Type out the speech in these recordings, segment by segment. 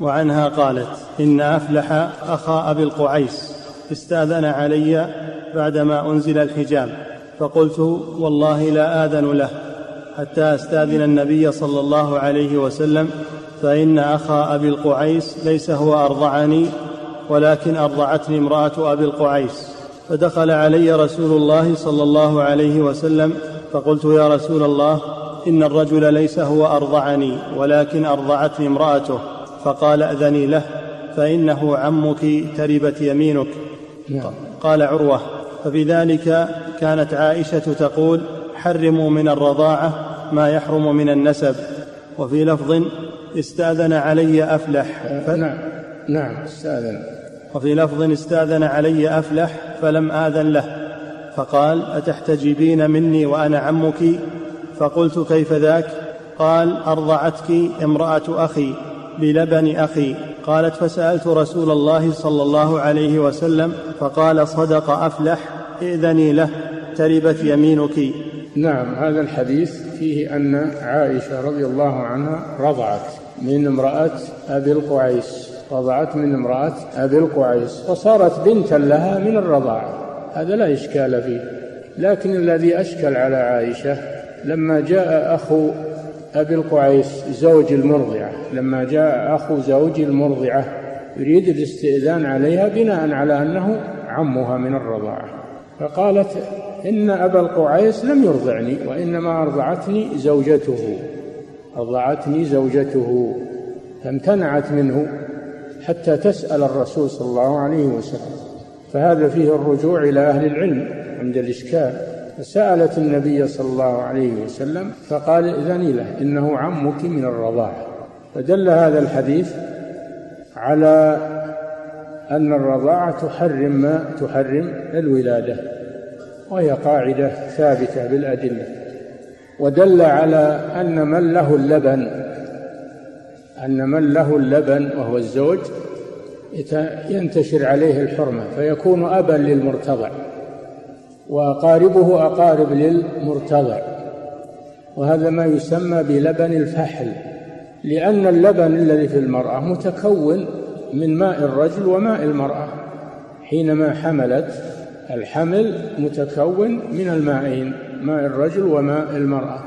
وعنها قالت إن أفلح أخا أبي القعيس استأذن علي بعدما أنزل الحجاب فقلت والله لا آذن له حتى أستأذن النبي صلى الله عليه وسلم فإن أخا أبي القعيس ليس هو أرضعني ولكن أرضعتني امرأة أبي القعيس. فدخل علي رسول الله صلى الله عليه وسلم فقلت يا رسول الله إن الرجل ليس هو أرضعني ولكن أرضعتني امرأته. فقال أذني له فإنه عمك تربت يمينك. نعم. قال عروة ففي ذلك كانت عائشة تقول حرموا من الرضاعة ما يحرم من النسب. وفي لفظ استأذن علي أفلح ف... نعم نعم استأذن. وفي لفظ استأذن علي أفلح فلم آذن له. فقال أتحتجبين مني وأنا عمك؟ فقلت كيف ذاك؟ قال أرضعتك امرأة أخي. بلبن أخي. قالت فسألت رسول الله صلى الله عليه وسلم فقال صدق أفلح ائذني له تربت يمينك. نعم هذا الحديث فيه أن عائشة رضي الله عنها رضعت من امرأة أبي القعيس رضعت من امرأة أبي القعيس وصارت بنتا لها من الرضاعة هذا لا إشكال فيه. لكن الذي أشكل على عائشة لما جاء أخو أبي القعيس زوج المرضعة. لما جاء أخو زوج المرضعة يريد الاستئذان عليها بناء على أنه عمها من الرضاعة. فقالت إن أبا القعيس لم يرضعني وإنما أرضعتني زوجته. أرضعتني زوجته فامتنعت منه حتى تسأل الرسول صلى الله عليه وسلم. فهذا فيه الرجوع إلى أهل العلم عند الإشكال. فسألت النبي صلى الله عليه وسلم فقال ائذني له إنه عمك من الرضاعة فدل هذا الحديث على أن الرضاعة تحرم ما تحرم الولادة وهي قاعدة ثابتة بالأدلة. ودل على أن من له اللبن أن من له اللبن وهو الزوج ينتشر عليه الحرمة فيكون أبا للمرتضع. وأقاربه أقارب للمرتضع. وهذا ما يسمى بلبن الفحل لأن اللبن الذي في المرأة متكون من ماء الرجل وماء المرأة. حينما حملت الحمل متكون من المائين ماء الرجل وماء المرأة.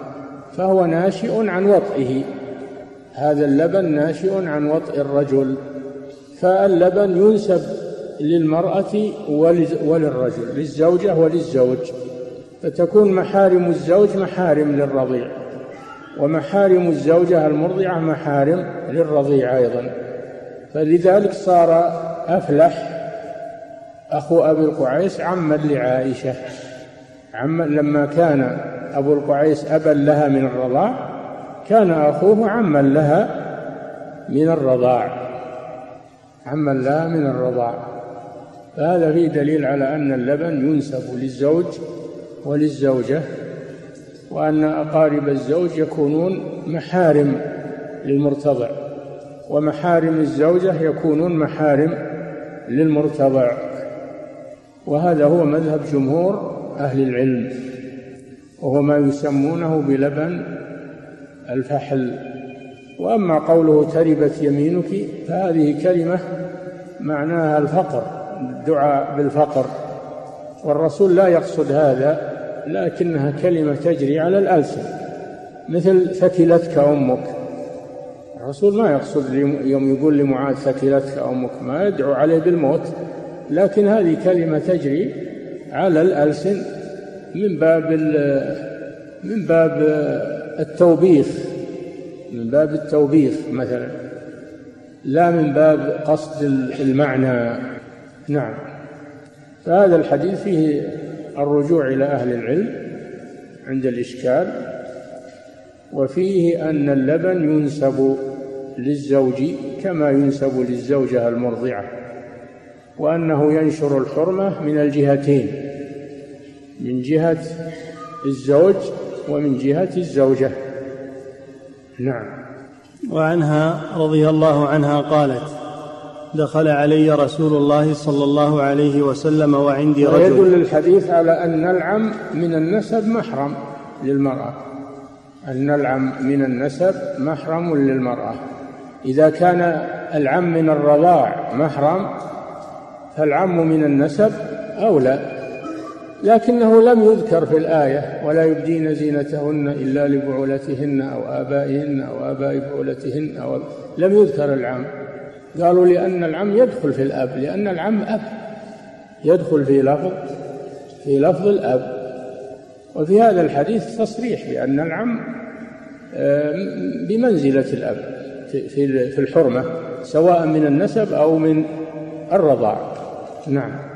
فهو ناشئ عن وطئه. هذا اللبن ناشئ عن وطئ الرجل. فاللبن ينسب للمرأة وللرجل للزوجة وللزوج. فتكون محارم الزوج محارم للرضيع ومحارم الزوجة المرضعة محارم للرضيع أيضا. فلذلك صار أفلح أخو أبي القعيس عما لعائشة عما لما كان أبو القعيس أبا لها من الرضاع كان أخوه عما لها من الرضاع عما لها من الرضاع. فهذا فيه دليل على أن اللبن ينسب للزوج وللزوجة وأن أقارب الزوج يكونون محارم للمرتضع ومحارم الزوجة يكونون محارم للمرتضع. وهذا هو مذهب جمهور أهل العلم وهو ما يسمونه بلبن الفحل. وأما قوله تربت يمينك فهذه كلمة معناها الفقر. الدعاء بالفقر. والرسول لا يقصد هذا لكنها كلمة تجري على الألسن. مثل ثكلتك أمك. الرسول ما يقصد يوم يقول لمعاذ ثكلتك أمك ما يدعو عليه بالموت. لكن هذه كلمة تجري على الألسن من باب من باب التوبيخ. من باب التوبيخ مثلا. لا من باب قصد المعنى. نعم. فهذا الحديث فيه الرجوع إلى أهل العلم عند الإشكال وفيه أن اللبن ينسب للزوج كما ينسب للزوجة المرضعة وأنه ينشر الحرمة من الجهتين من جهة الزوج ومن جهة الزوجة. نعم. وعنها رضي الله عنها قالت دخل علي رسول الله صلى الله عليه وسلم وعندي رجل. ويدل الحديث على أن العم من النسب محرم للمرأة. أن العم من النسب محرم للمرأة. إذا كان العم من الرضاع محرم فالعم من النسب أولى. لكنه لم يذكر في الآية ولا يبدين زينتهن إلا لبعولتهن أو آبائهن أو آباء بعولتهن أو لم يذكر العم. قالوا لأن العم يدخل في الأب لأن العم أب. يدخل في لفظ في لفظ الأب. وفي هذا الحديث تصريح بأن العم بمنزلة الأب في الحرمة سواء من النسب أو من الرضاع. نعم.